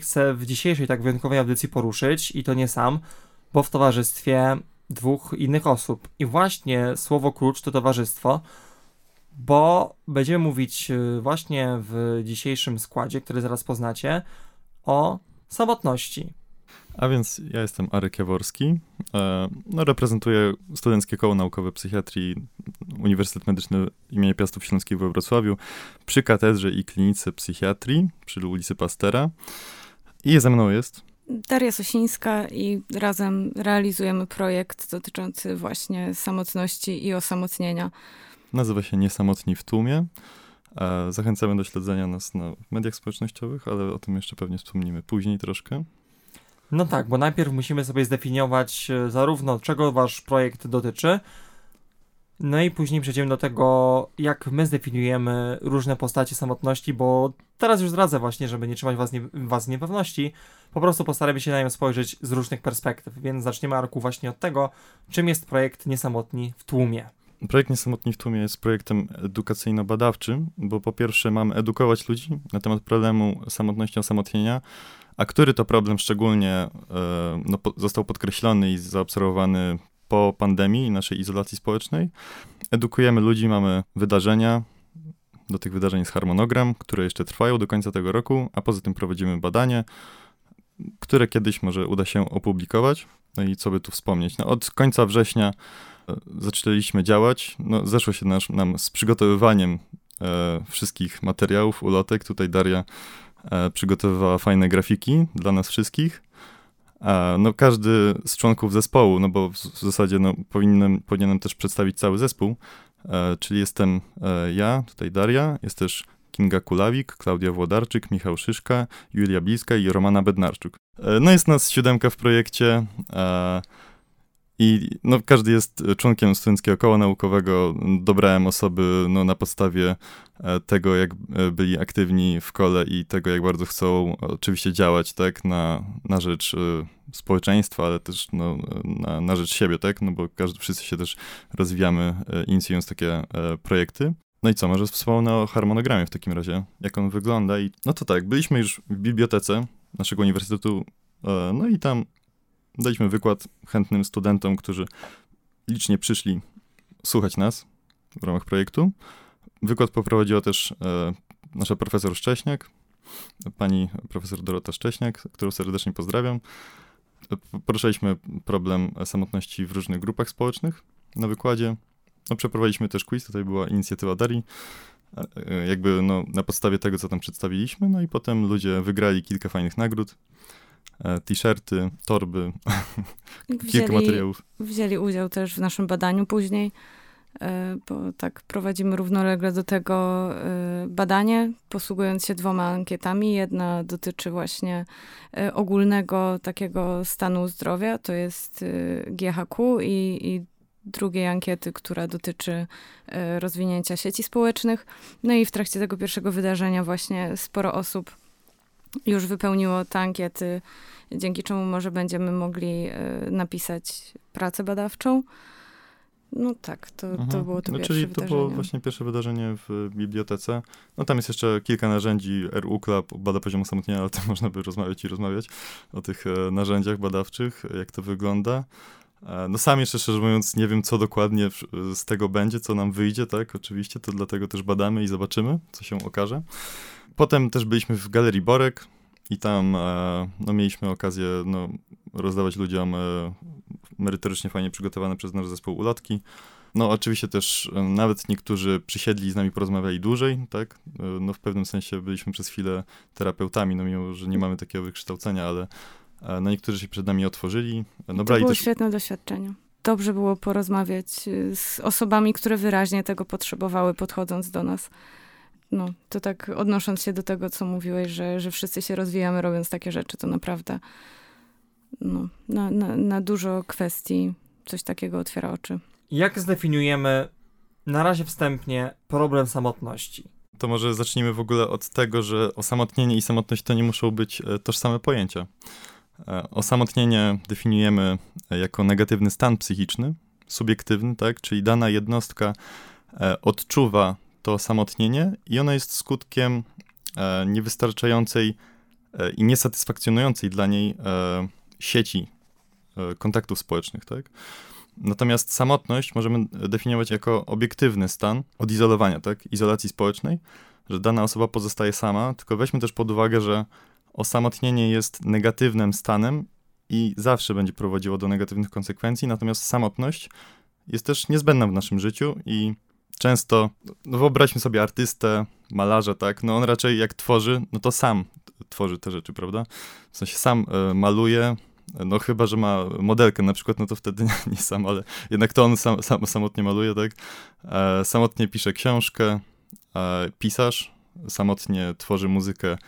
chcę w dzisiejszej tak wyjątkowej audycji poruszyć i to nie sam, bo w towarzystwie dwóch innych osób. I właśnie słowo klucz to towarzystwo, bo będziemy mówić y, właśnie w dzisiejszym składzie, który zaraz poznacie, o samotności. A więc ja jestem Arek Jaworski, e, no, reprezentuję Studenckie Koło Naukowe Psychiatrii Uniwersytet Medyczny im. Piastów Śląskich we Wrocławiu przy Katedrze i Klinice Psychiatrii przy ulicy Pastera. I ze mną jest... Daria Sosińska i razem realizujemy projekt dotyczący właśnie samotności i osamotnienia. Nazywa się Niesamotni w tłumie. E, zachęcamy do śledzenia nas na mediach społecznościowych, ale o tym jeszcze pewnie wspomnimy później troszkę. No tak, bo najpierw musimy sobie zdefiniować e, zarówno czego wasz projekt dotyczy, no i później przejdziemy do tego, jak my zdefiniujemy różne postacie samotności, bo teraz już zdradzę właśnie, żeby nie trzymać was, nie, was niepewności, po prostu postaramy się na nią spojrzeć z różnych perspektyw, więc zaczniemy Arku właśnie od tego, czym jest projekt Niesamotni w tłumie. Projekt Niesamotni w Tłumie jest projektem edukacyjno-badawczym, bo po pierwsze mamy edukować ludzi na temat problemu samotności osamotnienia, a który to problem szczególnie e, no, został podkreślony i zaobserwowany po pandemii i naszej izolacji społecznej. Edukujemy ludzi, mamy wydarzenia. Do tych wydarzeń jest harmonogram, które jeszcze trwają do końca tego roku, a poza tym prowadzimy badanie, które kiedyś może uda się opublikować. No i co by tu wspomnieć? No, od końca września e, zaczęliśmy działać. No, zeszło się nasz, nam z przygotowywaniem e, wszystkich materiałów, ulotek. Tutaj Daria przygotowywała fajne grafiki dla nas wszystkich. No, każdy z członków zespołu, no bo w, zasadzie no, powinienem, powinienem też przedstawić cały zespół, e, czyli jestem e, ja, tutaj Daria, jest też Kinga Kulawik, Klaudia Włodarczyk, Michał Szyszka, Julia Bliska i Romana Bednarczuk. E, no jest nas siódemka w projekcie. I no, każdy jest członkiem Studenckiego Koła Naukowego. Dobrałem osoby no, na podstawie e, tego, jak e, byli aktywni w kole i tego, jak bardzo chcą oczywiście działać tak, na, na rzecz e, społeczeństwa, ale też no, na, na rzecz siebie, tak? No bo każdy, wszyscy się też rozwijamy, inicjując takie projekty. No i co, może wspomnę o harmonogramie w takim razie, jak on wygląda. I, no to tak, byliśmy już w bibliotece naszego uniwersytetu, no i tam Daliśmy wykład chętnym studentom, którzy licznie przyszli słuchać nas w ramach projektu. Wykład poprowadziła też e, nasza profesor Szcześniak, pani profesor Dorota Szcześniak, którą serdecznie pozdrawiam. Poruszaliśmy problem samotności w różnych grupach społecznych na wykładzie. No, przeprowadziliśmy też quiz, tutaj była inicjatywa Darii, e, e, jakby no, na podstawie tego, co tam przedstawiliśmy, no i potem ludzie wygrali kilka fajnych nagród. E, t-shirty, torby, wzięli, kilka materiałów. Wzięli udział też w naszym badaniu później, e, bo tak prowadzimy równolegle do tego e, badanie, posługując się dwoma ankietami. Jedna dotyczy właśnie ogólnego takiego stanu zdrowia, to jest GHQ i, i drugiej ankiety, która dotyczy rozwinięcia sieci społecznych. No i w trakcie tego pierwszego wydarzenia właśnie sporo osób już wypełniło te ankiety, dzięki czemu może będziemy mogli e, napisać pracę badawczą. No tak, to, to mhm. było to no, pierwsze Czyli wydarzenie. to było właśnie pierwsze wydarzenie w bibliotece. No tam jest jeszcze kilka narzędzi, RU Club bada poziom osamotnienia, ale to można by rozmawiać i rozmawiać o tych e, narzędziach badawczych, jak to wygląda. E, no sam jeszcze szczerze mówiąc nie wiem, co dokładnie z tego będzie, co nam wyjdzie, tak, oczywiście, to dlatego też badamy i zobaczymy, co się okaże. Potem też byliśmy w Galerii Borek i tam e, no, mieliśmy okazję no, rozdawać ludziom e, merytorycznie fajnie przygotowane przez nasz zespół ulotki. No oczywiście też e, nawet niektórzy przysiedli i z nami porozmawiali dłużej, tak? No w pewnym sensie byliśmy przez chwilę terapeutami, no mimo, że nie mamy takiego wykształcenia, ale no niektórzy się przed nami otworzyli. No, to było też... świetne doświadczenie. Dobrze było porozmawiać z osobami, które wyraźnie tego potrzebowały, podchodząc do nas no, to tak odnosząc się do tego, co mówiłeś, że, że wszyscy się rozwijamy robiąc takie rzeczy, to naprawdę no, na, na, na dużo kwestii coś takiego otwiera oczy. Jak zdefiniujemy na razie wstępnie problem samotności? To może zacznijmy w ogóle od tego, że osamotnienie i samotność to nie muszą być e, tożsame pojęcia. E, osamotnienie definiujemy e, jako negatywny stan psychiczny, subiektywny, tak? Czyli dana jednostka odczuwa to osamotnienie i ono jest skutkiem niewystarczającej i niesatysfakcjonującej dla niej sieci kontaktów społecznych, tak? Natomiast samotność możemy definiować jako obiektywny stan odizolowania, tak? Izolacji społecznej, że dana osoba pozostaje sama, tylko weźmy też pod uwagę, że osamotnienie jest negatywnym stanem i zawsze będzie prowadziło do negatywnych konsekwencji, natomiast samotność jest też niezbędna w naszym życiu i często, no wyobraźmy sobie artystę, malarza, tak, no on raczej jak tworzy, no to sam tworzy te rzeczy, prawda? W sensie sam y, maluje, no chyba, że ma modelkę na przykład, no to wtedy nie, nie sam, ale jednak to on sam, sam samotnie maluje, tak? E, samotnie pisze książkę, e, pisarz, samotnie tworzy muzykę,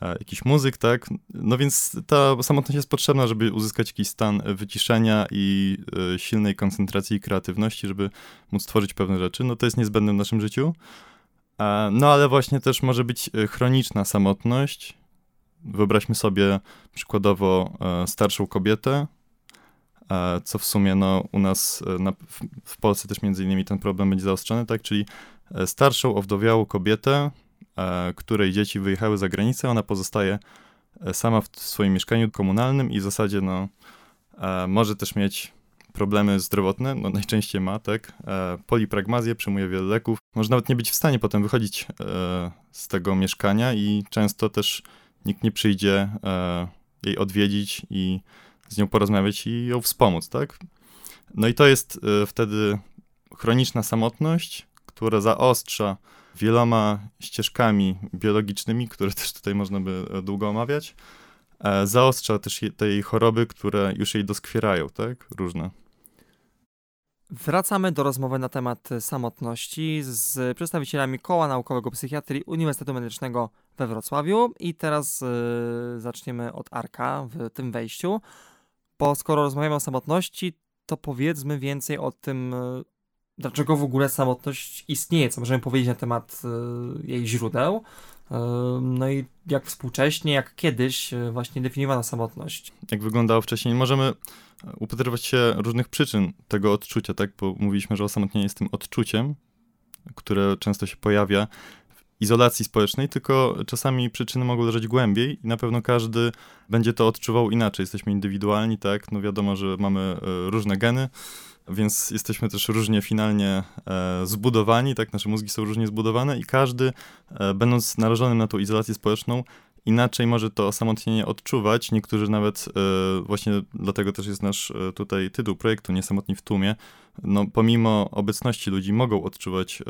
jakiś muzyk, tak? No więc ta samotność jest potrzebna, żeby uzyskać jakiś stan wyciszenia i e, silnej koncentracji i kreatywności, żeby móc tworzyć pewne rzeczy. No to jest niezbędne w naszym życiu. E, no ale właśnie też może być e, chroniczna samotność, Wyobraźmy sobie przykładowo e, starszą kobietę, e, co w sumie no, u nas e, na, w Polsce też między innymi ten problem będzie zaostrzony, tak? Czyli starszą, owdowiałą kobietę, której dzieci wyjechały za granicę, ona pozostaje sama w swoim mieszkaniu komunalnym i w zasadzie no, może też mieć problemy zdrowotne, no najczęściej ma, tak, polipragmazję, przyjmuje wiele leków, może nawet nie być w stanie potem wychodzić z tego mieszkania i często też nikt nie przyjdzie e, jej odwiedzić i z nią porozmawiać i ją wspomóc, tak? No i to jest e, wtedy chroniczna samotność, która zaostrza wieloma ścieżkami biologicznymi, które też tutaj można by e, długo omawiać, e, zaostrza też te jej choroby, które już jej doskwierają, tak? Różne. Wracamy do rozmowy na temat samotności z przedstawicielami Koła Naukowego Psychiatrii Uniwersytetu Medycznego we Wrocławiu i teraz yy, zaczniemy od Arka w tym wejściu, bo skoro rozmawiamy o samotności, to powiedzmy więcej o tym, dlaczego w ogóle samotność istnieje, co możemy powiedzieć na temat yy, jej źródeł, no i jak współcześnie, jak kiedyś właśnie definiowano samotność. Jak wyglądało wcześniej? Możemy upatrywać się różnych przyczyn tego odczucia, tak? Bo mówiliśmy, że osamotnienie jest tym odczuciem, które często się pojawia w izolacji społecznej, tylko czasami przyczyny mogą leżeć głębiej i na pewno każdy będzie to odczuwał inaczej. Jesteśmy indywidualni, tak? No wiadomo, że mamy e, różne geny, więc jesteśmy też różnie finalnie e, zbudowani, tak? Nasze mózgi są różnie zbudowane i każdy, e, będąc narażonym na tą izolację społeczną, inaczej może to osamotnienie odczuwać. Niektórzy nawet, e, właśnie dlatego też jest nasz e, tutaj tytuł projektu Niesamotni w tłumie, no pomimo obecności ludzi mogą odczuwać e,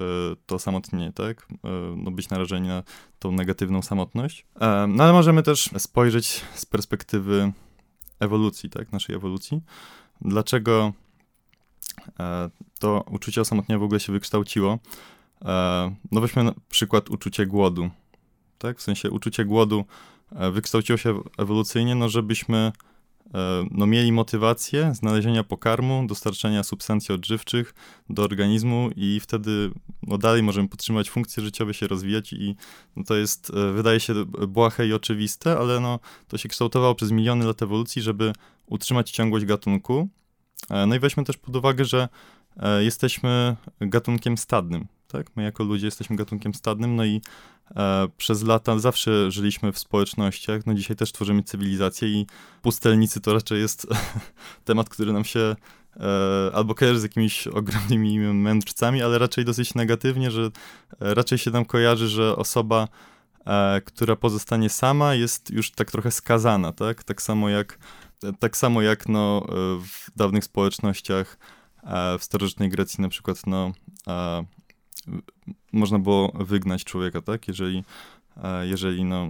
to samotnienie, tak? No być narażeni na tą negatywną samotność. No ale możemy też spojrzeć z perspektywy ewolucji, tak? Naszej ewolucji. Dlaczego to uczucie osamotnienia w ogóle się wykształciło? No weźmy na przykład uczucie głodu tak? W sensie uczucie głodu e, wykształciło się ewolucyjnie, no żebyśmy e, no, mieli motywację znalezienia pokarmu, dostarczenia substancji odżywczych do organizmu i wtedy no, dalej możemy podtrzymywać funkcje życiowe, się rozwijać i no, to jest, e, wydaje się błahe i oczywiste, ale no, to się kształtowało przez miliony lat ewolucji, żeby utrzymać ciągłość gatunku. No i weźmy też pod uwagę, że jesteśmy gatunkiem stadnym, tak? My jako ludzie jesteśmy gatunkiem stadnym, no i e, przez lata zawsze żyliśmy w społecznościach, no dzisiaj też tworzymy cywilizację i pustelnicy to raczej jest temat, który nam się e, albo kojarzy z jakimiś ogromnymi mędrcami, ale raczej dosyć negatywnie, że e, raczej się nam kojarzy, że osoba, e, która pozostanie sama jest już tak trochę skazana, tak? Tak samo jak, tak samo jak no, e, w dawnych społecznościach e, w starożytnej Grecji na przykład, no można było wygnać człowieka, tak? Jeżeli, e, jeżeli no,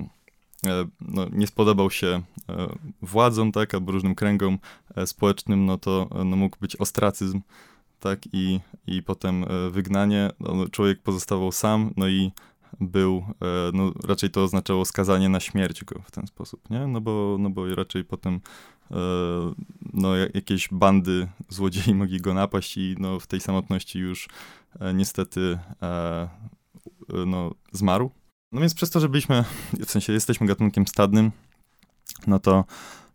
e, no, nie spodobał się e, władzom, tak, albo różnym kręgom społecznym, no to no, mógł być ostracyzm, tak, i, i potem wygnanie, no, człowiek pozostawał sam, no i był, no raczej to oznaczało skazanie na śmierć go w ten sposób, nie? No bo, no bo raczej potem no, jakieś bandy złodziei mogli go napaść i no, w tej samotności już niestety no, zmarł. No więc przez to, że byliśmy, w sensie jesteśmy gatunkiem stadnym, no to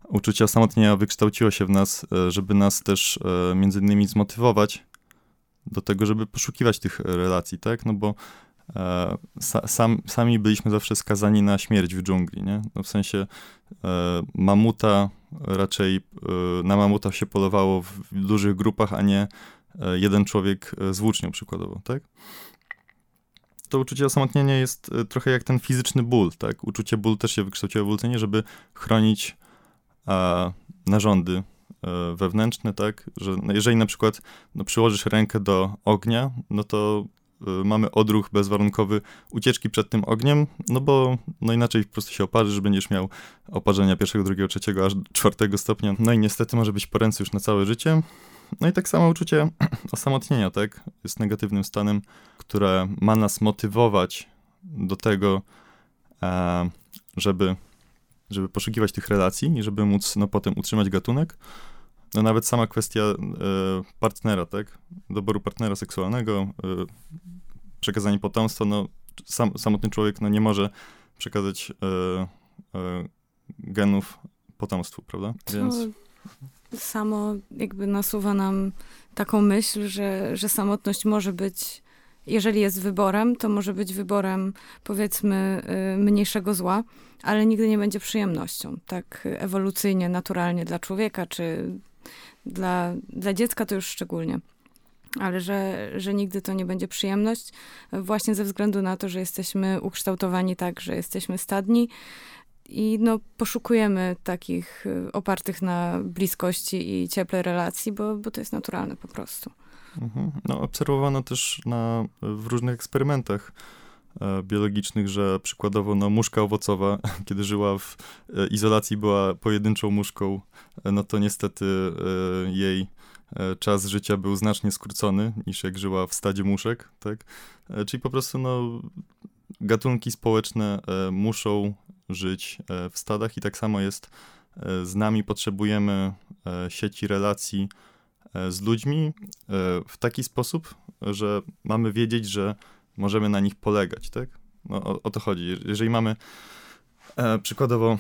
uczucie osamotnienia wykształciło się w nas, żeby nas też między innymi zmotywować do tego, żeby poszukiwać tych relacji, tak? No bo e, sam, sami byliśmy zawsze skazani na śmierć w dżungli, nie? No w sensie e, mamuta raczej, e, na mamuta się polowało w dużych grupach, a nie e, jeden człowiek z włócznią przykładowo, tak? To uczucie osamotnienia jest e, trochę jak ten fizyczny ból, tak? Uczucie ból też się wykształciło ewolucyjnie, żeby chronić narządy E, wewnętrzne, tak, że jeżeli na przykład no, przyłożysz rękę do ognia, no to mamy odruch bezwarunkowy ucieczki przed tym ogniem, no bo no inaczej po prostu się oparzysz, będziesz miał oparzenia pierwszego, drugiego, trzeciego, aż czwartego stopnia. No i niestety może być po ręce już na całe życie. No i tak samo uczucie osamotnienia, tak, jest negatywnym stanem, które ma nas motywować do tego, e, żeby, żeby poszukiwać tych relacji i żeby móc no, potem utrzymać gatunek. No nawet sama kwestia e, partnera, tak? Doboru partnera seksualnego, e, przekazanie potomstwa, no sam, samotny człowiek no, nie może przekazać e, genów potomstwu, prawda? Więc... Samo jakby nasuwa nam taką myśl, że, że samotność może być, jeżeli jest wyborem, to może być wyborem powiedzmy mniejszego zła, ale nigdy nie będzie przyjemnością, tak ewolucyjnie, naturalnie dla człowieka, czy dla, dla dziecka to już szczególnie. Ale że, że nigdy to nie będzie przyjemność, właśnie ze względu na to, że jesteśmy ukształtowani tak, że jesteśmy stadni i no, poszukujemy takich y, opartych na bliskości i cieple relacji, bo, bo to jest naturalne po prostu. Mhm. No, obserwowano też na, w różnych eksperymentach biologicznych, że przykładowo no, muszka owocowa, kiedy żyła w e, izolacji, była pojedynczą muszką, e, no to niestety jej czas życia był znacznie skrócony niż jak żyła w stadzie muszek, tak? Czyli po prostu no, gatunki społeczne muszą żyć w stadach i tak samo jest z nami. Potrzebujemy sieci relacji z ludźmi w taki sposób, że mamy wiedzieć, że możemy na nich polegać, tak? No, o, o to chodzi. Jeżeli mamy e, przykładowo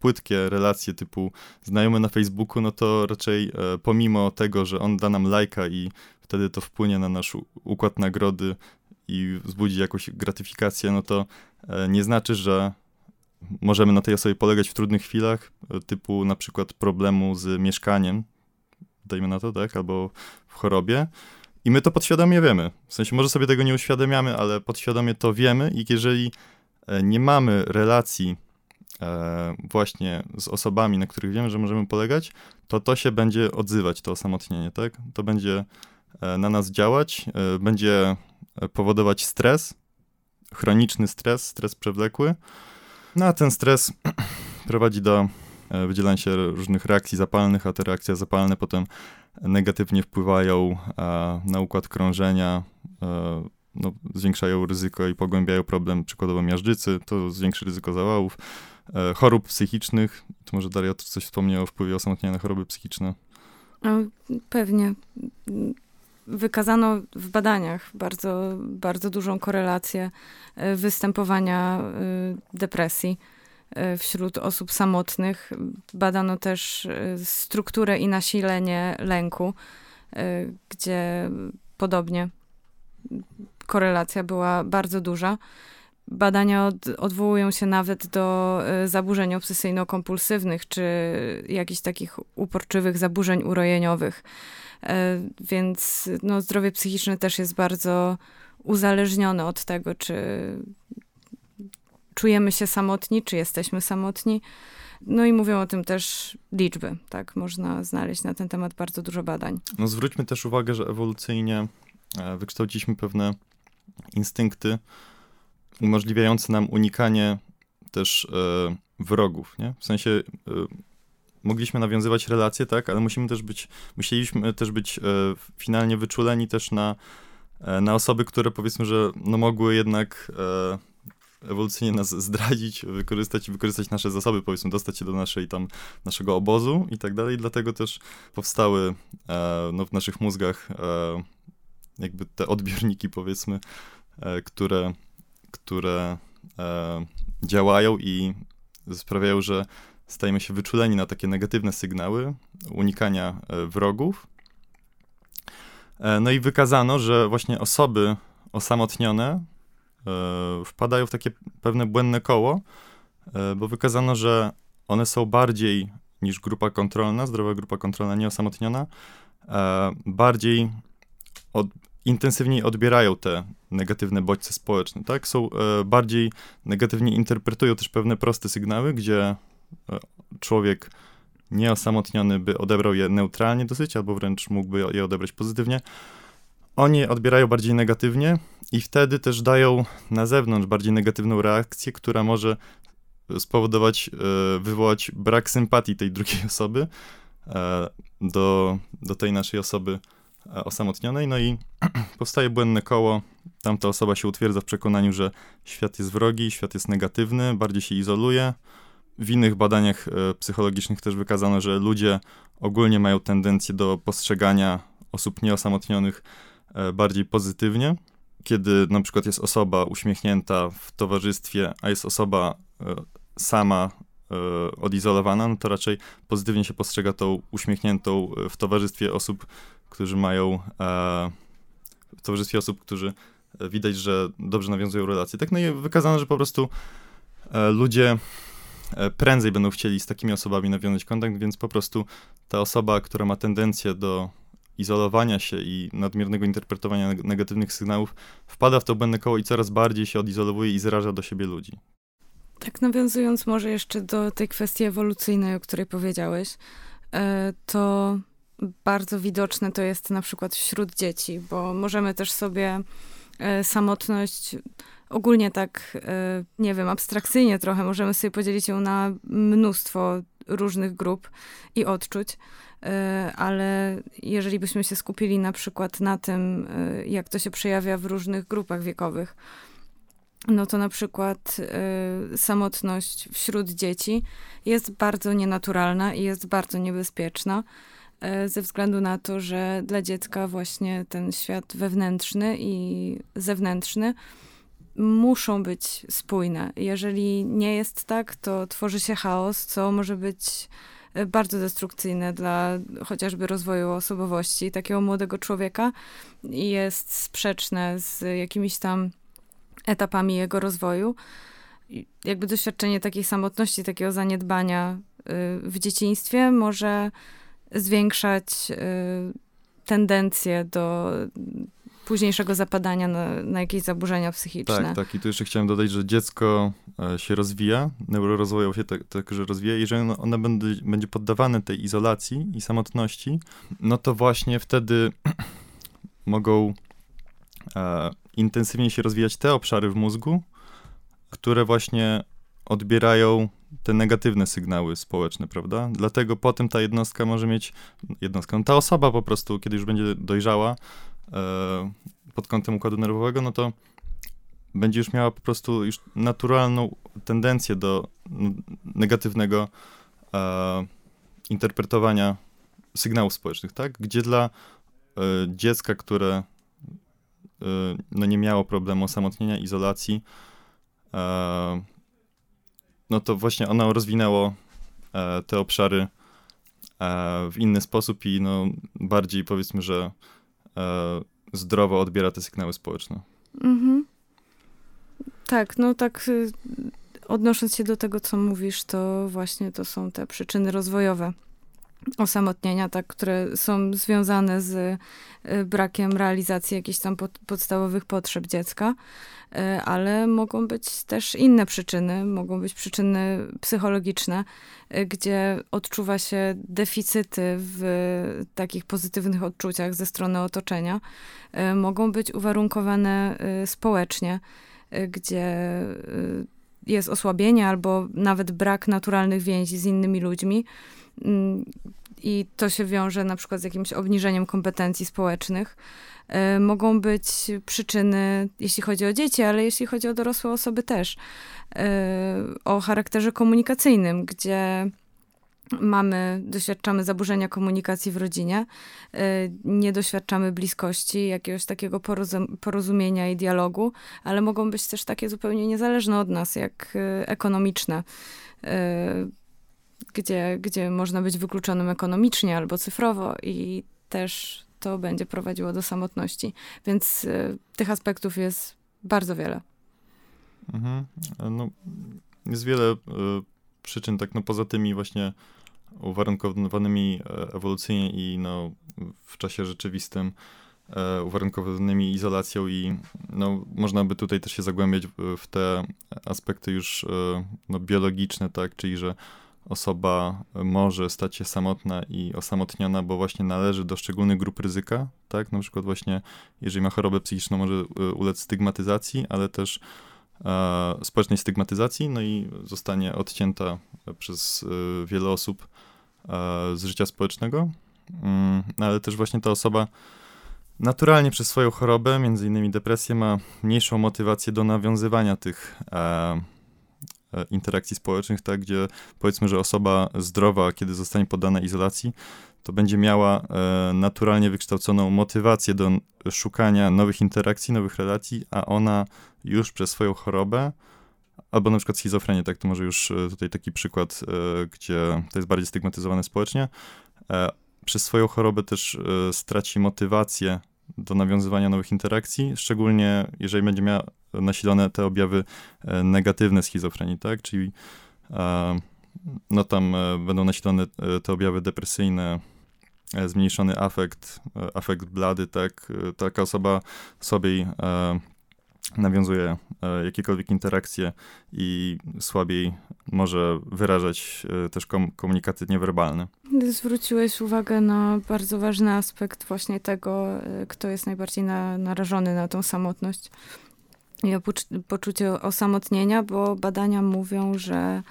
płytkie relacje typu znajomy na Facebooku, no to raczej e, pomimo tego, że on da nam lajka i wtedy to wpłynie na nasz układ nagrody i wzbudzi jakąś gratyfikację, no to e, nie znaczy, że możemy na tej osobie polegać w trudnych chwilach, e, typu na przykład problemu z mieszkaniem, dajmy na to, tak, albo w chorobie, i my to podświadomie wiemy. W sensie może sobie tego nie uświadamiamy, ale podświadomie to wiemy i jeżeli e, nie mamy relacji e, właśnie z osobami, na których wiemy, że możemy polegać, to to się będzie odzywać, to osamotnienie, tak? To będzie e, na nas działać, będzie powodować stres, chroniczny stres, stres przewlekły. No a ten stres prowadzi do wydzielania się różnych reakcji zapalnych, a te reakcje zapalne potem negatywnie wpływają e, na układ krążenia, e, no, zwiększają ryzyko i pogłębiają problem przykładowo miażdżycy, to zwiększy ryzyko zawałów, e, chorób psychicznych. To może Daria coś wspomniała o wpływie osamotnienia na choroby psychiczne. Pewnie. Wykazano w badaniach bardzo, bardzo dużą korelację występowania depresji wśród osób samotnych. Badano też e, strukturę i nasilenie lęku, e, gdzie podobnie korelacja była bardzo duża. Badania od, odwołują się nawet do zaburzeń obsesyjno-kompulsywnych, czy jakichś takich uporczywych zaburzeń urojeniowych. Więc no, zdrowie psychiczne też jest bardzo uzależnione od tego, czy czujemy się samotni, czy jesteśmy samotni. No i mówią o tym też liczby, tak? Można znaleźć na ten temat bardzo dużo badań. No zwróćmy też uwagę, że ewolucyjnie e, wykształciliśmy pewne instynkty umożliwiające nam unikanie też e, wrogów, nie? W sensie e, mogliśmy nawiązywać relacje, tak, ale musimy też być, musieliśmy też być finalnie wyczuleni też na, na osoby, które powiedzmy, że no mogły jednak ewolucyjnie nas zdradzić, wykorzystać i wykorzystać nasze zasoby, powiedzmy, dostać się do naszej tam, naszego obozu i tak dalej. Dlatego też powstały e, no, w naszych mózgach e, jakby te odbiorniki, powiedzmy, e, które, które e, działają i sprawiają, że stajemy się wyczuleni na takie negatywne sygnały unikania e, wrogów. E, no i wykazano, że właśnie osoby osamotnione wpadają w takie pewne błędne koło, bo wykazano, że one są bardziej niż grupa kontrolna, zdrowa grupa kontrolna nieosamotniona, bardziej od, intensywniej odbierają te negatywne bodźce społeczne, tak? Są bardziej negatywnie interpretują też pewne proste sygnały, gdzie człowiek nieosamotniony by odebrał je neutralnie dosyć, albo wręcz mógłby je odebrać pozytywnie. Oni odbierają bardziej negatywnie i wtedy też dają na zewnątrz bardziej negatywną reakcję, która może spowodować, e, wywołać brak sympatii tej drugiej osoby e, do, do tej naszej osoby e, osamotnionej. No i powstaje błędne koło. Tamta osoba się utwierdza w przekonaniu, że świat jest wrogi, świat jest negatywny, bardziej się izoluje w innych badaniach psychologicznych też wykazano, że ludzie ogólnie mają tendencję do postrzegania osób nieosamotnionych bardziej pozytywnie. Kiedy na przykład jest osoba uśmiechnięta w towarzystwie, a jest osoba e, sama odizolowana, no to raczej pozytywnie się postrzega tą uśmiechniętą w towarzystwie osób, którzy mają w towarzystwie osób, którzy widać, że dobrze nawiązują relacje. Tak, no i wykazano, że po prostu ludzie E, prędzej będą chcieli z takimi osobami nawiązać kontakt, więc po prostu ta osoba, która ma tendencję do izolowania się i nadmiernego interpretowania negatywnych sygnałów, wpada w to błędne koło i coraz bardziej się odizolowuje i zraża do siebie ludzi. Tak nawiązując może jeszcze do tej kwestii ewolucyjnej, o której powiedziałeś, e, to bardzo widoczne to jest na przykład wśród dzieci, bo możemy też sobie e, samotność ogólnie tak, e, nie wiem, abstrakcyjnie trochę możemy sobie podzielić ją na mnóstwo różnych grup i odczuć, ale jeżeli byśmy się skupili na przykład na tym, e, jak to się przejawia w różnych grupach wiekowych, no to na przykład samotność wśród dzieci jest bardzo nienaturalna i jest bardzo niebezpieczna ze względu na to, że dla dziecka właśnie ten świat wewnętrzny i zewnętrzny muszą być spójne. Jeżeli nie jest tak, to tworzy się chaos, co może być e, bardzo destrukcyjne dla chociażby rozwoju osobowości takiego młodego człowieka i jest sprzeczne z jakimiś tam etapami jego rozwoju. Jakby doświadczenie takiej samotności, takiego zaniedbania e, w dzieciństwie może zwiększać e, tendencję do późniejszego zapadania na, na jakieś zaburzenia psychiczne. Tak, tak. I tu jeszcze chciałem dodać, że dziecko e, się rozwija, neurorozwojowo się tak, że rozwija. Jeżeli ono, ono będzie, będzie poddawane tej izolacji i samotności, no to właśnie wtedy mogą e, intensywniej się rozwijać te obszary w mózgu, które właśnie odbierają te negatywne sygnały społeczne, prawda? Dlatego potem ta jednostka może mieć, jednostka, no ta osoba po prostu, kiedy już będzie dojrzała, pod kątem układu nerwowego, no to będzie już miała po prostu już naturalną tendencję do negatywnego e, interpretowania sygnałów społecznych, tak? Gdzie dla e, dziecka, które e, no nie miało problemu osamotnienia, izolacji, e, no to właśnie ono rozwinęło e, te obszary w inny sposób i no bardziej powiedzmy, że e, zdrowo odbiera te sygnały społeczne. Mhm. Tak, no tak y, odnosząc się do tego, co mówisz, to właśnie to są te przyczyny rozwojowe osamotnienia, tak, które są związane z y, brakiem realizacji jakichś tam pod, podstawowych potrzeb dziecka, y, ale mogą być też inne przyczyny, mogą być przyczyny psychologiczne, y, gdzie odczuwa się deficyty w takich pozytywnych odczuciach ze strony otoczenia, mogą być uwarunkowane społecznie, gdzie jest osłabienie albo nawet brak naturalnych więzi z innymi ludźmi i to się wiąże na przykład z jakimś obniżeniem kompetencji społecznych. E, mogą być przyczyny, jeśli chodzi o dzieci, ale jeśli chodzi o dorosłe osoby też, e, o charakterze komunikacyjnym, gdzie mamy, doświadczamy zaburzenia komunikacji w rodzinie, e, nie doświadczamy bliskości, jakiegoś takiego porozum porozumienia i dialogu, ale mogą być też takie zupełnie niezależne od nas, jak ekonomiczne gdzie, gdzie można być wykluczonym ekonomicznie albo cyfrowo i też to będzie prowadziło do samotności. Więc y, tych aspektów jest bardzo wiele. Mhm. No, jest wiele y, przyczyn, tak no poza tymi właśnie uwarunkowanymi e, ewolucyjnie i no, w czasie rzeczywistym e, uwarunkowanymi izolacją i no, można by tutaj też się zagłębiać w, te aspekty już e, no, biologiczne, tak, czyli że osoba może stać się samotna i osamotniona, bo właśnie należy do szczególnych grup ryzyka, tak? Na przykład właśnie, jeżeli ma chorobę psychiczną, może e, ulec stygmatyzacji, ale też e, społecznej stygmatyzacji, no i zostanie odcięta przez e, wiele osób e, z życia społecznego, mm, no ale też właśnie ta osoba naturalnie przez swoją chorobę, między innymi depresję, ma mniejszą motywację do nawiązywania tych e, interakcji społecznych, tak, gdzie powiedzmy, że osoba zdrowa, kiedy zostanie poddana izolacji, to będzie miała e, naturalnie wykształconą motywację do szukania nowych interakcji, nowych relacji, a ona już przez swoją chorobę, albo na przykład schizofrenię, tak, to może już e, tutaj taki przykład, e, gdzie to jest bardziej stygmatyzowane społecznie, e, przez swoją chorobę też e, straci motywację do nawiązywania nowych interakcji, szczególnie jeżeli będzie miała nasilone te objawy e, negatywne schizofrenii, tak? Czyli e, no tam e, będą nasilone te objawy depresyjne, zmniejszony afekt, afekt blady, tak? Taka osoba słabiej nawiązuje jakiekolwiek interakcje i słabiej może wyrażać też komunikaty niewerbalne. Zwróciłeś uwagę na bardzo ważny aspekt właśnie tego, kto jest najbardziej na, narażony na tą samotność i poczucie osamotnienia, bo badania mówią, że e,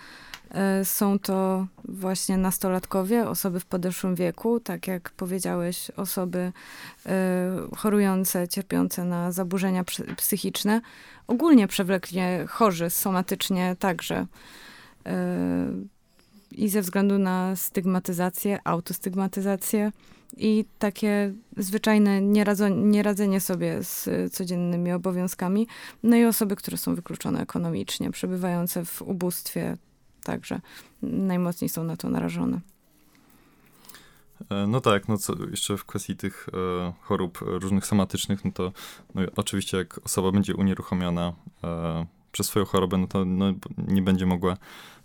są to właśnie nastolatkowie, osoby w podeszłym wieku, tak jak powiedziałeś, osoby e, chorujące, cierpiące na zaburzenia psychiczne, ogólnie przewlekle chorzy somatycznie także. E, I ze względu na stygmatyzację, autostygmatyzację, i takie zwyczajne nieradzenie sobie z codziennymi obowiązkami. No i osoby, które są wykluczone ekonomicznie, przebywające w ubóstwie, także najmocniej są na to narażone. E, no tak, no co jeszcze w kwestii tych e, chorób różnych somatycznych, no to no oczywiście jak osoba będzie unieruchomiona e, przez swoją chorobę, no to no, nie będzie mogła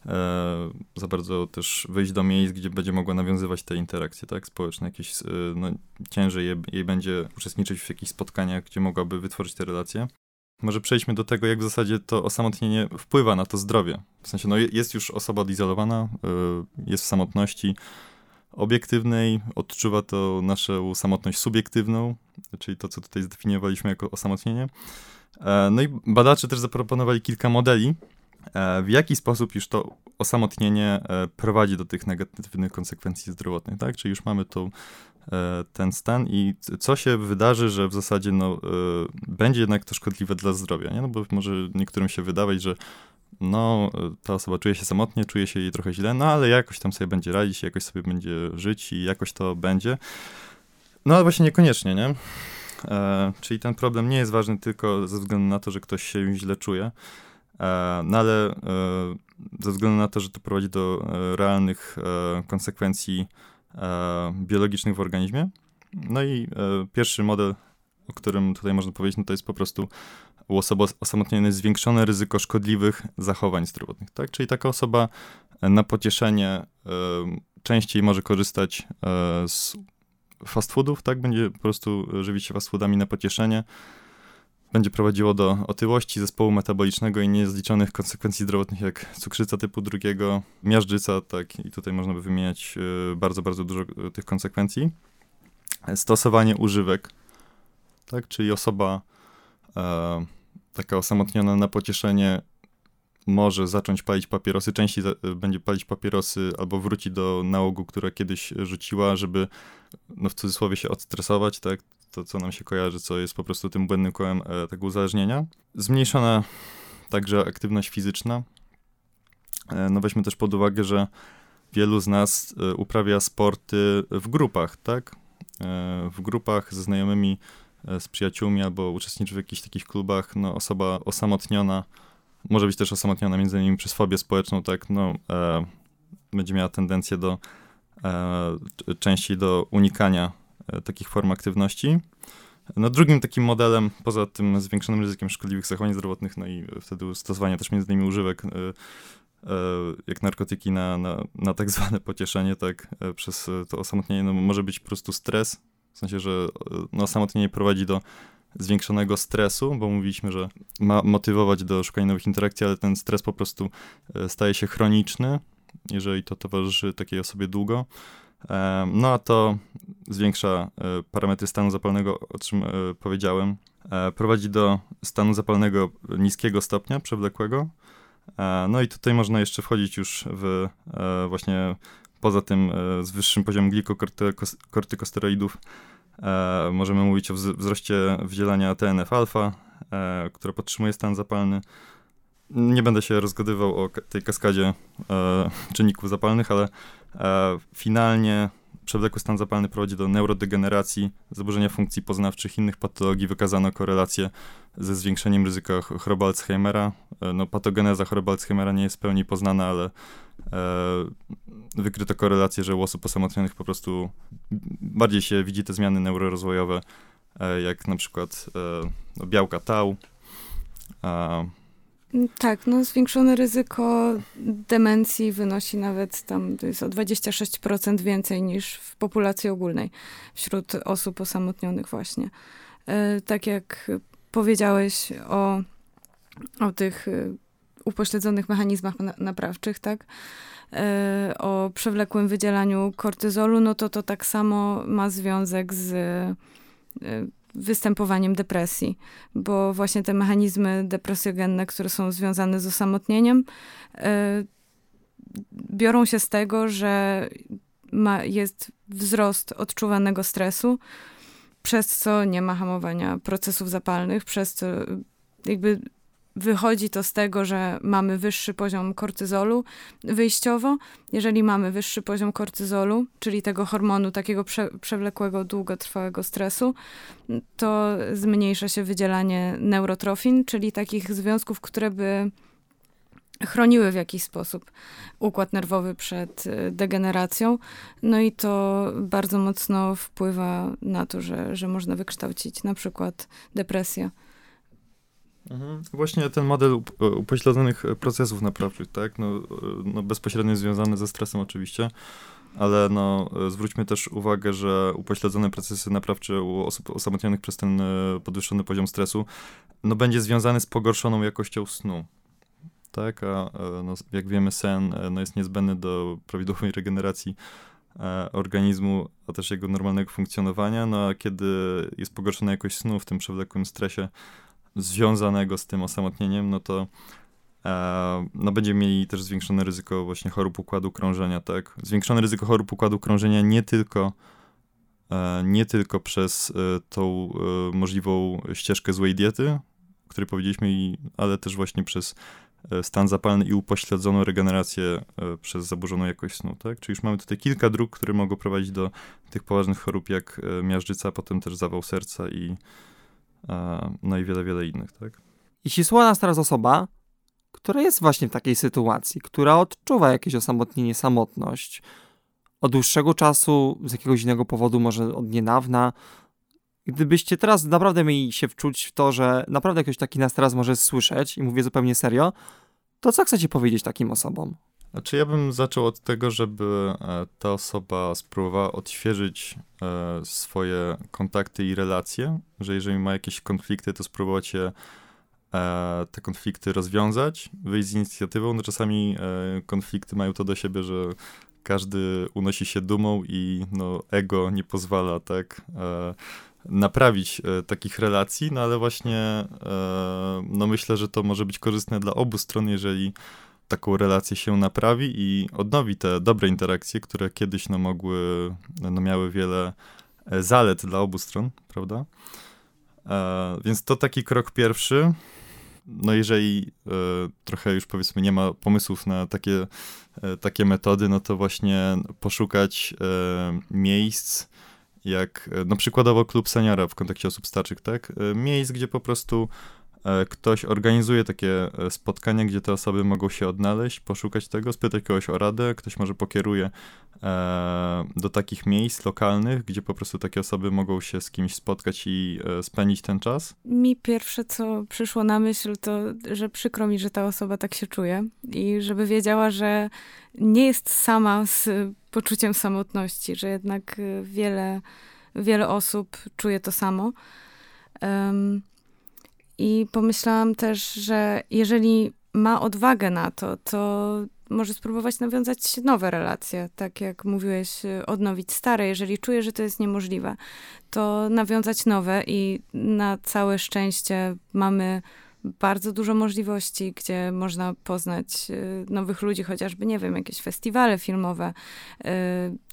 e, za bardzo też wyjść do miejsc, gdzie będzie mogła nawiązywać te interakcje tak, społeczne. Jakieś, e, no, ciężej jej, jej będzie uczestniczyć w jakichś spotkaniach, gdzie mogłaby wytworzyć te relacje. Może przejdźmy do tego, jak w zasadzie to osamotnienie wpływa na to zdrowie. W sensie, no jest już osoba odizolowana, e, jest w samotności obiektywnej, odczuwa to naszą samotność subiektywną, czyli to, co tutaj zdefiniowaliśmy jako osamotnienie. E, no i badacze też zaproponowali kilka modeli, w jaki sposób już to osamotnienie e, prowadzi do tych negatywnych konsekwencji zdrowotnych, tak? Czyli już mamy tą, ten stan i co się wydarzy, że w zasadzie no, będzie jednak to szkodliwe dla zdrowia, nie? No bo może niektórym się wydawać, że no, ta osoba czuje się samotnie, czuje się jej trochę źle, no ale jakoś tam sobie będzie radzić, jakoś sobie będzie żyć i jakoś to będzie. No ale właśnie niekoniecznie, nie? E, czyli ten problem nie jest ważny tylko ze względu na to, że ktoś się źle czuje, e, no ale e, ze względu na to, że to prowadzi do e, realnych e, konsekwencji e, biologicznych w organizmie. No i pierwszy model, o którym tutaj można powiedzieć, no to jest po prostu u osoby osamotnionej zwiększone ryzyko szkodliwych zachowań zdrowotnych, tak? Czyli taka osoba na pocieszenie częściej może korzystać z fast foodów, tak? Będzie po prostu żywić się fast foodami na pocieszenie. Będzie prowadziło do otyłości zespołu metabolicznego i niezliczonych konsekwencji zdrowotnych, jak cukrzyca typu drugiego, miażdżyca, tak? I tutaj można by wymieniać e, bardzo, bardzo dużo e, tych konsekwencji. Stosowanie używek, tak? Czyli osoba e, taka osamotniona na pocieszenie może zacząć palić papierosy, częściej za, będzie palić papierosy albo wróci do nałogu, które kiedyś rzuciła, żeby no w cudzysłowie się odstresować, tak? To, co nam się kojarzy, co jest po prostu tym błędnym kołem e, tego uzależnienia. Zmniejszona także aktywność fizyczna. E, no weźmy też pod uwagę, że wielu z nas e, uprawia sporty w grupach, tak? E, w grupach ze znajomymi, e, z przyjaciółmi albo uczestniczy w jakichś takich klubach, no osoba osamotniona, może być też osamotniona między innymi przez fobię społeczną, tak, no e, będzie miała tendencję do częściej do unikania takich form aktywności. No drugim takim modelem, poza tym zwiększonym ryzykiem szkodliwych zachowań zdrowotnych, no i wtedy stosowania też między innymi używek, e, e, jak narkotyki na, na, na tak zwane pocieszenie, tak, e, przez to osamotnienie, no może być po prostu stres, w sensie, że e, no, osamotnienie prowadzi do zwiększonego stresu, bo mówiliśmy, że ma motywować do szukania nowych interakcji, ale ten stres po prostu e, staje się chroniczny, jeżeli to towarzyszy takiej osobie długo. No a to zwiększa e, parametry stanu zapalnego, o czym e, powiedziałem. E, Prowadzi do stanu zapalnego niskiego stopnia, przewlekłego. No i tutaj można jeszcze wchodzić już w właśnie poza tym z wyższym poziomem glikokortykosteroidów możemy mówić o wz- wzroście wydzielania TNF-alfa, e, która podtrzymuje stan zapalny. Nie będę się rozgadywał o tej kaskadzie e, czynników zapalnych, ale e, finalnie przewlekły stan zapalny prowadzi do neurodegeneracji, zaburzenia funkcji poznawczych, innych patologii. Wykazano korelację ze zwiększeniem ryzyka ch- choroby Alzheimera. E, no, patogeneza choroby Alzheimera nie jest w pełni poznana, ale e, wykryto korelację, że u osób osamotnionych po prostu bardziej się widzi te zmiany neurorozwojowe, e, jak na przykład e, no, białka tau. A, Tak, no zwiększone ryzyko demencji wynosi nawet tam, to jest o 26% więcej niż w populacji ogólnej wśród osób osamotnionych właśnie. E, Tak jak powiedziałeś o, o tych e, upośledzonych mechanizmach na- naprawczych, tak? E, O przewlekłym wydzielaniu kortyzolu, no to to tak samo ma związek z e, występowaniem depresji bo właśnie te mechanizmy depresjogenne, które są związane z osamotnieniem, e, biorą się z tego, że ma, jest wzrost odczuwanego stresu, przez co nie ma hamowania procesów zapalnych, przez co jakby wychodzi to z tego, że mamy wyższy poziom kortyzolu wyjściowo. Jeżeli mamy wyższy poziom kortyzolu, czyli tego hormonu takiego prze, przewlekłego, długotrwałego stresu, to zmniejsza się wydzielanie neurotrofin, czyli takich związków, które by chroniły w jakiś sposób układ nerwowy przed y, degeneracją. No i to bardzo mocno wpływa na to, że, że można wykształcić na przykład depresję. Właśnie ten model up- upośledzonych procesów naprawczych, tak, no, no bezpośrednio związany ze stresem oczywiście, ale no zwróćmy też uwagę, że upośledzone procesy naprawcze u osób osamotnionych przez ten e, podwyższony poziom stresu, no będzie związany z pogorszoną jakością snu. Tak, a e, no, jak wiemy sen e, no, jest niezbędny do prawidłowej regeneracji e, organizmu, a też jego normalnego funkcjonowania, no a kiedy jest pogorszona jakość snu w tym przewlekłym stresie, związanego z tym osamotnieniem, no to e, no będziemy mieli też zwiększone ryzyko właśnie chorób układu krążenia, tak? Zwiększone ryzyko chorób układu krążenia nie tylko e, nie tylko przez e, tą e, możliwą ścieżkę złej diety, o której powiedzieliśmy, i, ale też właśnie przez e, stan zapalny i upośledzoną regenerację e, przez zaburzoną jakość snu, tak? Czyli już mamy tutaj kilka dróg, które mogą prowadzić do tych poważnych chorób jak miażdżyca, potem też zawał serca i no i wiele, wiele innych, tak? Jeśli słucha nas teraz osoba, która jest właśnie w takiej sytuacji, która odczuwa jakieś osamotnienie, samotność od dłuższego czasu, z jakiegoś innego powodu, może od niedawna, gdybyście teraz naprawdę mieli się wczuć w to, że naprawdę ktoś taki nas teraz może słyszeć i mówię zupełnie serio, to co chcecie powiedzieć takim osobom? Znaczy ja bym zaczął od tego, żeby e, ta osoba spróbowała odświeżyć e, swoje kontakty i relacje, że jeżeli ma jakieś konflikty, to spróbować je, e, te konflikty rozwiązać, wyjść z inicjatywą. No czasami konflikty mają to do siebie, że każdy unosi się dumą i no, ego nie pozwala tak naprawić takich relacji, no ale właśnie no myślę, że to może być korzystne dla obu stron, jeżeli taką relację się naprawi i odnowi te dobre interakcje, które kiedyś no mogły, no miały wiele e, zalet dla obu stron, prawda? E, więc to taki krok pierwszy. No jeżeli e, trochę już powiedzmy nie ma pomysłów na takie, e, takie metody, no to właśnie poszukać e, miejsc, jak no przykładowo klub seniora w kontekście osób starszych, tak? E, miejsc, gdzie po prostu e, ktoś organizuje takie e, spotkania, gdzie te osoby mogą się odnaleźć, poszukać tego, spytać kogoś o radę, ktoś może pokieruje e, do takich miejsc lokalnych, gdzie po prostu takie osoby mogą się z kimś spotkać i e, spędzić ten czas. Mi pierwsze, co przyszło na myśl, to, że przykro mi, że ta osoba tak się czuje i żeby wiedziała, że nie jest sama z poczuciem samotności, że jednak wiele, wiele osób czuje to samo. Um, I pomyślałam też, że jeżeli ma odwagę na to, to może spróbować nawiązać nowe relacje, tak jak mówiłeś, y, odnowić stare. Jeżeli czuje, że to jest niemożliwe, to nawiązać nowe i na całe szczęście mamy bardzo dużo możliwości, gdzie można poznać y, nowych ludzi, chociażby, nie wiem, jakieś festiwale filmowe, y,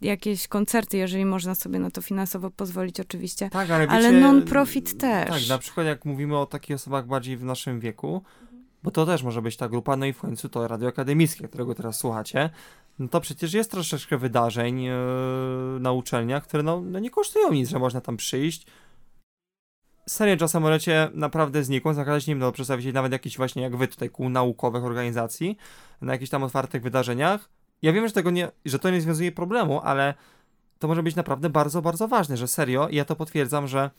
jakieś koncerty, jeżeli można sobie na to finansowo pozwolić, oczywiście. Tak, ale, Ale non-profit też. Tak, na przykład jak mówimy o takich osobach bardziej w naszym wieku, bo to też może być ta grupa, no i w końcu to Radio Akademickie, którego teraz słuchacie, no to przecież jest troszeczkę wydarzeń yy, na uczelniach, które no, no nie kosztują nic, że można tam przyjść. Serio, czasem możecie naprawdę znikąd zakładać, nie no, przedstawić nawet jakieś właśnie, jak wy tutaj, kół naukowych organizacji, na jakichś tam otwartych wydarzeniach. Ja wiem, że tego nie, że to nie związuje problemu, ale to może być naprawdę bardzo, bardzo ważne, że serio, i ja to potwierdzam, że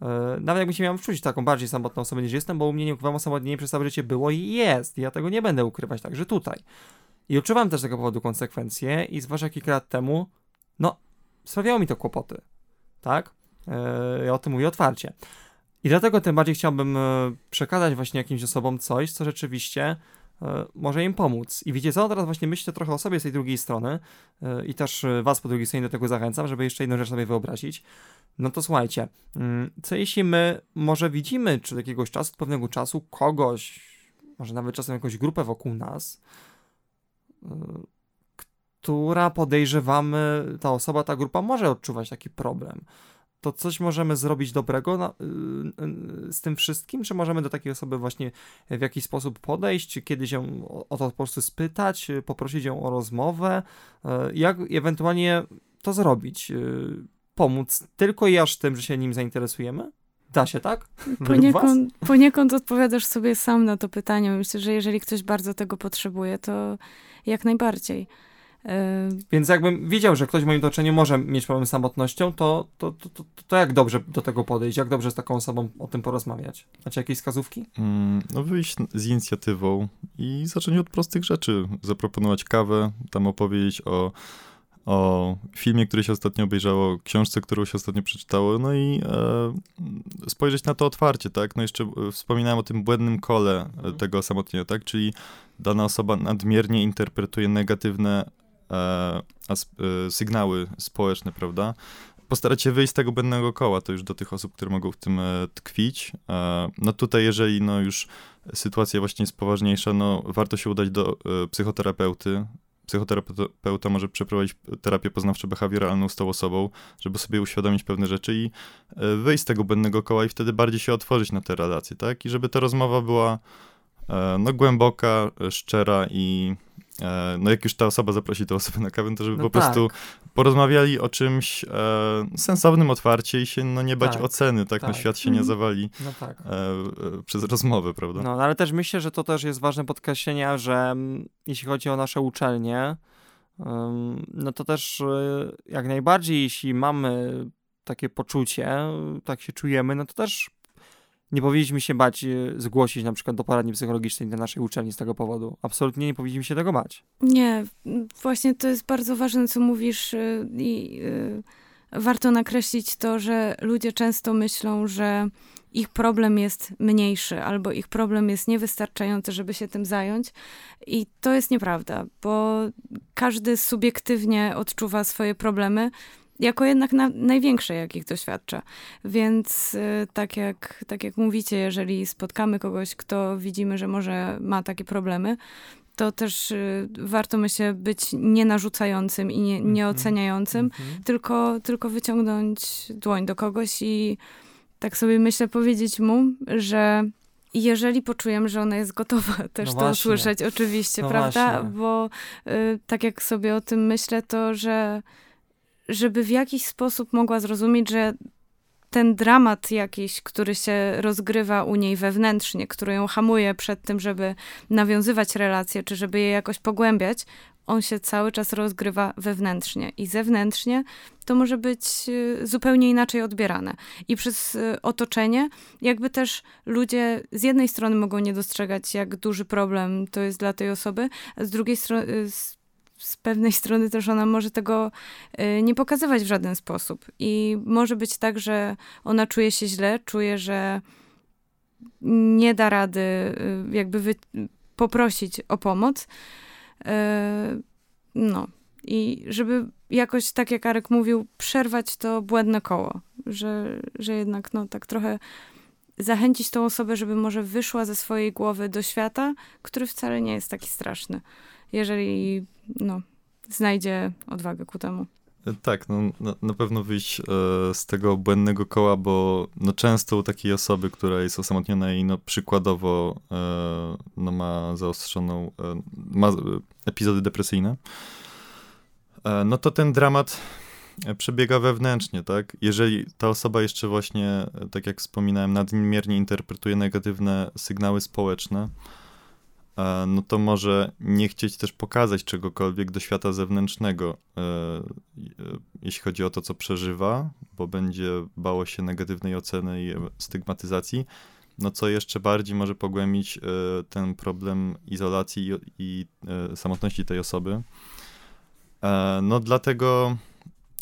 Yy, nawet jakbym się miał wczuć taką bardziej samotną osobę niż jestem, bo u mnie nie ukrywam osamotnienie przez całe życie było i jest. Ja tego nie będę ukrywać także tutaj. I odczuwam też z tego powodu konsekwencje i zwłaszcza kilka lat temu, no, sprawiało mi to kłopoty. Tak? Yy, ja o tym mówię otwarcie. I dlatego tym bardziej chciałbym yy, przekazać właśnie jakimś osobom coś, co rzeczywiście yy, może im pomóc. I wiecie co? Teraz właśnie myślę trochę o sobie z tej drugiej strony yy, i też was po drugiej stronie do tego zachęcam, żeby jeszcze jedną rzecz sobie wyobrazić. No to słuchajcie, mm, co jeśli my może widzimy, czy od jakiegoś czasu, od pewnego czasu kogoś, może nawet czasem jakąś grupę wokół nas, która podejrzewamy, ta osoba, ta grupa może odczuwać taki problem. To coś możemy zrobić dobrego na, yy, yy, z tym wszystkim? Czy możemy do takiej osoby właśnie w jakiś sposób podejść, kiedyś ją o, o to po prostu spytać, yy, poprosić ją o rozmowę? Jak ewentualnie to zrobić? Pomóc tylko i aż tym, że się nim zainteresujemy? Da się, tak? Poniekąd, poniekąd odpowiadasz sobie sam na to pytanie. Myślę, że jeżeli ktoś bardzo tego potrzebuje, to jak najbardziej. Yy, Więc jakbym wiedział, że ktoś w moim otoczeniu może mieć problem z samotnością, to, to, to, to, to jak dobrze do tego podejść? Jak dobrze z taką osobą o tym porozmawiać? Macie jakieś wskazówki? Mm, No wyjść z inicjatywą i zacząć od prostych rzeczy. Zaproponować kawę, tam opowiedzieć o, o filmie, który się ostatnio obejrzało, książce, którą się ostatnio przeczytało, no i e, spojrzeć na to otwarcie, tak? No jeszcze e, wspominałem o tym błędnym kole e, tego osamotnienia, tak? Czyli dana osoba nadmiernie interpretuje negatywne sygnały społeczne, prawda? Postarać się wyjść z tego błędnego koła, to już do tych osób, które mogą w tym e, tkwić. E, no tutaj, jeżeli no już sytuacja właśnie jest poważniejsza, no warto się udać do e, psychoterapeuty. Psychoterapeuta może przeprowadzić terapię poznawczo-behawioralną z tą osobą, żeby sobie uświadomić pewne rzeczy i e, wyjść z tego błędnego koła i wtedy bardziej się otworzyć na te relacje, tak? I żeby ta rozmowa była e, no głęboka, e, szczera i e, no jak już ta osoba zaprosi tę osobę na kawę, to żeby No po tak. prostu porozmawiali o czymś e, sensownym, otwarcie i się no nie bać Tak, oceny, tak? No tak. świat się nie Mhm. zawali No tak. e, e, przez rozmowę, prawda? No, ale też myślę, że to też jest ważne podkreślenia, że mm, jeśli chodzi o nasze uczelnie, no to też y, jak najbardziej, jeśli mamy takie poczucie, tak się czujemy, no to też nie powinniśmy się bać y, zgłosić na przykład do poradni psychologicznej na naszej uczelni z tego powodu. Absolutnie nie powinniśmy się tego bać. Nie, właśnie to jest bardzo ważne, co mówisz y, i y, warto nakreślić to, że ludzie często myślą, że ich problem jest mniejszy albo ich problem jest niewystarczający, żeby się tym zająć i to jest nieprawda, bo każdy subiektywnie odczuwa swoje problemy jako jednak na, największe, jakich doświadcza. Więc y, tak, jak, tak jak mówicie, jeżeli spotkamy kogoś, kto widzimy, że może ma takie problemy, to też y, warto, myślę, być nienarzucającym i nie, nieoceniającym, Mhm. tylko, tylko wyciągnąć dłoń do kogoś i tak sobie myślę powiedzieć mu, że jeżeli poczujemy, że ona jest gotowa też No to właśnie. usłyszeć, oczywiście, No prawda? właśnie. Bo y, tak jak sobie o tym myślę, to że żeby w jakiś sposób mogła zrozumieć, że ten dramat jakiś, który się rozgrywa u niej wewnętrznie, który ją hamuje przed tym, żeby nawiązywać relacje, czy żeby je jakoś pogłębiać, on się cały czas rozgrywa wewnętrznie. I zewnętrznie to może być y, zupełnie inaczej odbierane. I przez y, otoczenie, jakby też ludzie z jednej strony mogą nie dostrzegać, jak duży problem to jest dla tej osoby, a z drugiej strony, z pewnej strony też ona może tego y, nie pokazywać w żaden sposób. I może być tak, że ona czuje się źle, czuje, że nie da rady y, jakby wy, poprosić o pomoc. Y, No. I żeby jakoś, tak jak Arek mówił, przerwać to błędne koło. Że, że jednak no tak trochę zachęcić tą osobę, żeby może wyszła ze swojej głowy do świata, który wcale nie jest taki straszny. Jeżeli no, znajdzie odwagę ku temu. E, Tak, no, na, na pewno wyjść e, z tego błędnego koła, bo no, często u takiej osoby, która jest osamotniona i no, przykładowo e, no, ma zaostrzoną, e, ma epizody depresyjne, e, no to ten dramat e, przebiega wewnętrznie, tak? Jeżeli ta osoba jeszcze właśnie, tak jak wspominałem, nadmiernie interpretuje negatywne sygnały społeczne, no to może nie chcieć też pokazać czegokolwiek do świata zewnętrznego, e, e, jeśli chodzi o to, co przeżywa, bo będzie bało się negatywnej oceny i stygmatyzacji, no co jeszcze bardziej może pogłębić e, ten problem izolacji i, i samotności tej osoby. No dlatego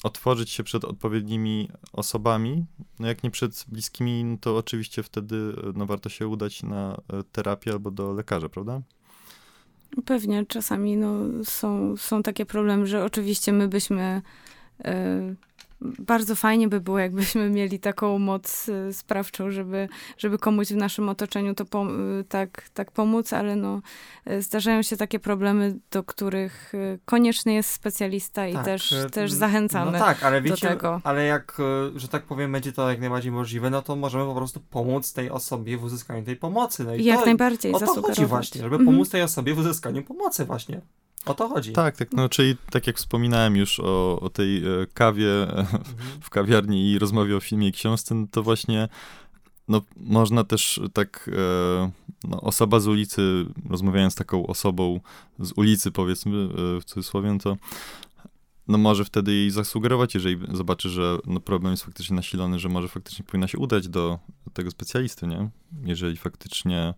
otworzyć się przed odpowiednimi osobami, no jak nie przed bliskimi, no to oczywiście wtedy no warto się udać na e, terapię albo do lekarza, prawda? Pewnie czasami no, są, są takie problemy, że oczywiście my byśmy. e, bardzo fajnie by było, jakbyśmy mieli taką moc e, sprawczą, żeby, żeby komuś w naszym otoczeniu to e, tak, tak pomóc, ale no, e, zdarzają się takie problemy, do których konieczny jest specjalista i Tak, też, też m, zachęcamy. No tak, ale do wiecie, tego. ale jak, że tak powiem, będzie to jak najbardziej możliwe, no to możemy po prostu pomóc tej osobie w uzyskaniu tej pomocy. No i Jak to, najbardziej o to chodzi właśnie, żeby Mhm. pomóc tej osobie w uzyskaniu pomocy właśnie. O to chodzi. Tak, tak, no czyli tak jak wspominałem już o, o tej e, kawie Mhm. w kawiarni i rozmowie o filmie i książce, no to właśnie no, można też tak e, no, osoba z ulicy, rozmawiając z taką osobą z ulicy powiedzmy e, w cudzysłowie, no to no może wtedy jej zasugerować, jeżeli zobaczy, że no problem jest faktycznie nasilony, że może faktycznie powinna się udać do tego specjalisty, nie? Jeżeli faktycznie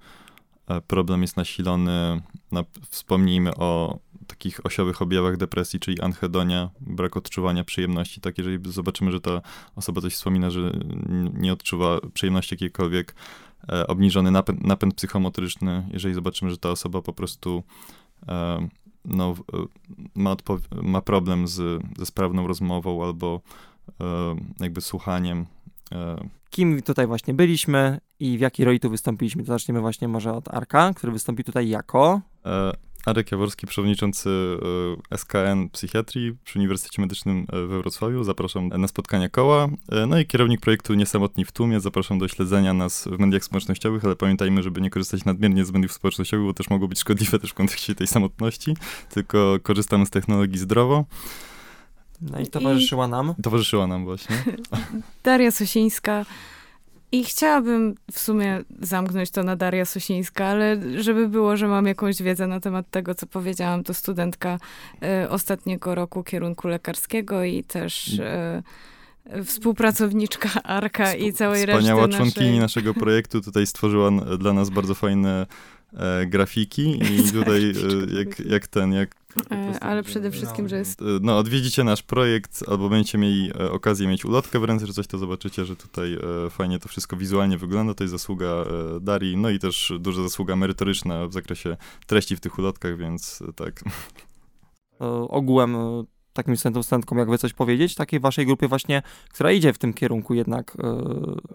problem jest nasilony, na, wspomnijmy o takich osiowych objawach depresji, czyli anhedonia, brak odczuwania przyjemności, tak jeżeli zobaczymy, że ta osoba coś wspomina, że nie odczuwa przyjemności jakiejkolwiek, e, obniżony napęd, napęd psychomotoryczny, jeżeli zobaczymy, że ta osoba po prostu e, no, e, ma, ma problem z, ze sprawną rozmową albo e, jakby słuchaniem, e, Kim tutaj właśnie byliśmy i w jakiej roli tu wystąpiliśmy? To zaczniemy właśnie może od Arka, który wystąpi tutaj jako... E, Arek Jaworski, przewodniczący e, SKN Psychiatrii przy Uniwersytecie Medycznym e, we Wrocławiu. Zapraszam na spotkania koła. E, No i kierownik projektu Niesamotni w tłumie. Zapraszam do śledzenia nas w mediach społecznościowych, ale pamiętajmy, żeby nie korzystać nadmiernie z mediów społecznościowych, bo też mogą być szkodliwe też w kontekście tej samotności, tylko korzystamy z technologii zdrowo. No i towarzyszyła nam. Towarzyszyła nam właśnie. Daria Sosińska. I chciałabym w sumie zamknąć to na Daria Sosińska, ale żeby było, że mam jakąś wiedzę na temat tego, co powiedziałam, to studentka e, ostatniego roku kierunku lekarskiego i też e, współpracowniczka Arka i całej reszty Wspaniała naszej... członkini naszego projektu tutaj stworzyła dla nas bardzo fajne e, grafiki i tutaj e, jak, jak ten, jak E, ale przede wszystkim, że jest E, No, odwiedzicie nasz projekt, albo będziecie mieli e, okazję mieć ulotkę w ręce czy coś, to zobaczycie, że tutaj e, fajnie to wszystko wizualnie wygląda. To jest zasługa e, Darii, no i też duża zasługa merytoryczna w zakresie treści w tych ulotkach, więc e, tak. E, ogółem e, takim studentkom jak wy coś powiedzieć, takiej waszej grupie właśnie, która idzie w tym kierunku jednak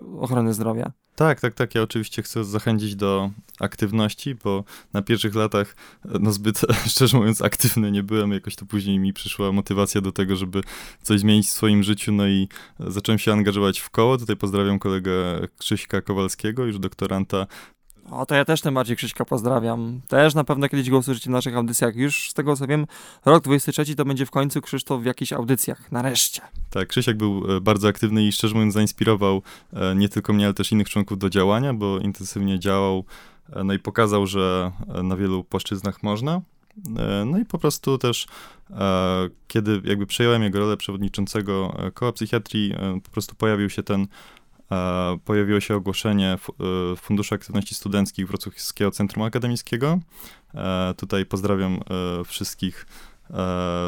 yy, ochrony zdrowia? Tak, tak, tak. Ja oczywiście chcę zachęcić do aktywności, bo na pierwszych latach, no zbyt, szczerze mówiąc, aktywny nie byłem. Jakoś to później mi przyszła motywacja do tego, żeby coś zmienić w swoim życiu, no i zacząłem się angażować w koło. Tutaj pozdrawiam kolegę Krzyśka Kowalskiego, już doktoranta o, to ja też tym bardziej Krzyśka pozdrawiam. Też na pewno kiedyś go usłyszycie w naszych audycjach. Już z tego co wiem, rok 23 to będzie w końcu Krzysztof w jakichś audycjach. Nareszcie. Tak, Krzysiek był e, bardzo aktywny i szczerze mówiąc zainspirował e, nie tylko mnie, ale też innych członków do działania, bo intensywnie działał, e, no i pokazał, że na wielu płaszczyznach można. No i po prostu też, kiedy jakby przejąłem jego rolę przewodniczącego koła psychiatrii, po prostu pojawił się ten pojawiło się ogłoszenie e, Funduszu Aktywności Studenckich Wrocławskiego Centrum Akademickiego. E, tutaj pozdrawiam e, wszystkich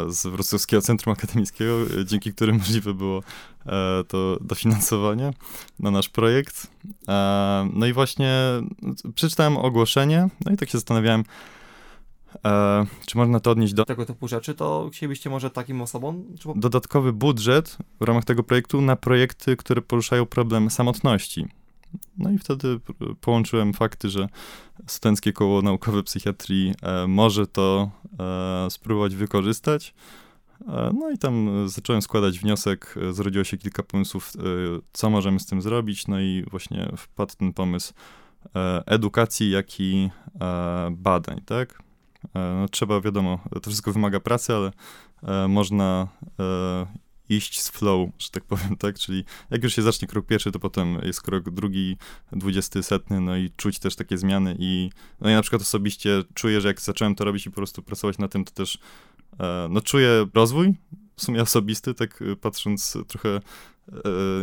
z Wrocławskiego Centrum Akademickiego, dzięki którym możliwe było to dofinansowanie na nasz projekt. No i właśnie przeczytałem ogłoszenie, no i tak się zastanawiałem, E, czy można to odnieść do... Tego typu rzeczy, to chcielibyście może takim osobom? Czy... Dodatkowy budżet w ramach tego projektu na projekty, które poruszają problem samotności. No i wtedy połączyłem fakty, że Studenckie Koło Naukowe Psychiatrii e, może to e, spróbować wykorzystać. E, no i tam zacząłem składać wniosek, e, zrodziło się kilka pomysłów, e, co możemy z tym zrobić, no i właśnie wpadł ten pomysł edukacji, jak i badań, tak? E, no, trzeba, wiadomo, to wszystko wymaga pracy, ale e, można e, iść z flow, że tak powiem, tak? Czyli jak już się zacznie krok pierwszy, to potem jest krok drugi, dwudziesty, setny, no i czuć też takie zmiany i no ja na przykład osobiście czuję, że jak zacząłem to robić i po prostu pracować na tym, to też no czuję rozwój, w sumie osobisty, tak patrząc trochę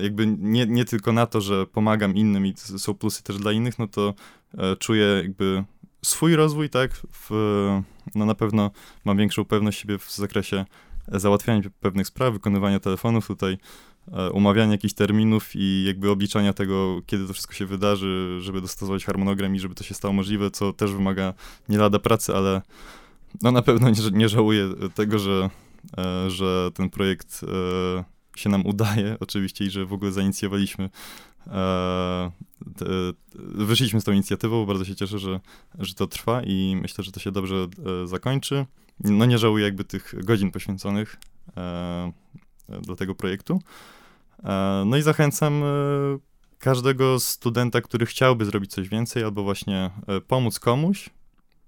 jakby nie, nie tylko na to, że pomagam innym i są plusy też dla innych, no to czuję jakby swój rozwój, tak, w, no na pewno mam większą pewność siebie w zakresie załatwiania pewnych spraw, wykonywania telefonów tutaj, e, umawiania jakichś terminów i jakby obliczania tego, kiedy to wszystko się wydarzy, żeby dostosować harmonogram i żeby to się stało możliwe, co też wymaga nie lada pracy, ale no na pewno nie, nie żałuję tego, że, e, że ten projekt e, się nam udaje oczywiście i że w ogóle zainicjowaliśmy wyszliśmy z tą inicjatywą, bardzo się cieszę, że, że to trwa i myślę, że to się dobrze e, zakończy. No nie żałuję jakby tych godzin poświęconych e, do tego projektu. No i zachęcam każdego studenta, który chciałby zrobić coś więcej albo właśnie pomóc komuś,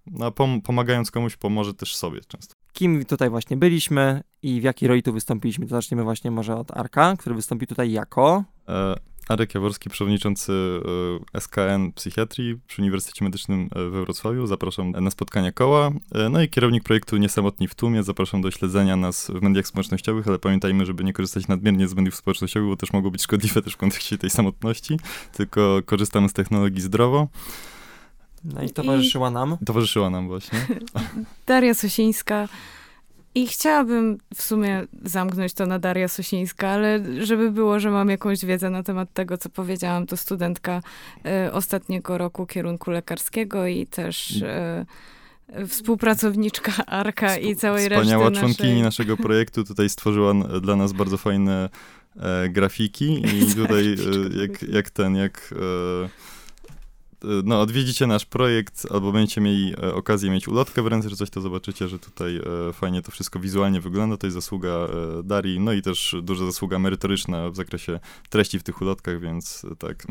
no, pom pomagając komuś pomoże też sobie często. Kim tutaj właśnie byliśmy i w jakiej roli tu wystąpiliśmy? To zaczniemy właśnie może od Arka, który wystąpi tutaj jako... Arek Jaworski, przewodniczący e, SKN Psychiatrii przy Uniwersytecie Medycznym e, we Wrocławiu. Zapraszam na spotkania koła. E, no i kierownik projektu Niesamotni w Tłumie. Zapraszam do śledzenia nas w mediach społecznościowych, ale pamiętajmy, żeby nie korzystać nadmiernie z mediów społecznościowych, bo też mogą być szkodliwe też w kontekście tej samotności, tylko korzystamy z technologii zdrowo. No i towarzyszyła nam. Towarzyszyła nam właśnie. Daria Sosińska, i chciałabym w sumie zamknąć to na Daria Sosińska, ale żeby było, że mam jakąś wiedzę na temat tego, co powiedziałam, to studentka y, ostatniego roku kierunku lekarskiego i też y, współpracowniczka Arka Wsp i całej reszty Wspaniała członkini naszego projektu tutaj stworzyła dla nas bardzo fajne e, grafiki i tutaj e, jak, jak ten, jak... E, no, odwiedzicie nasz projekt, albo będziecie mieli e, okazję mieć ulotkę w ręce czy coś, to zobaczycie, że tutaj e, fajnie to wszystko wizualnie wygląda. To jest zasługa e, Darii, no i też duża zasługa merytoryczna w zakresie treści w tych ulotkach, więc tak.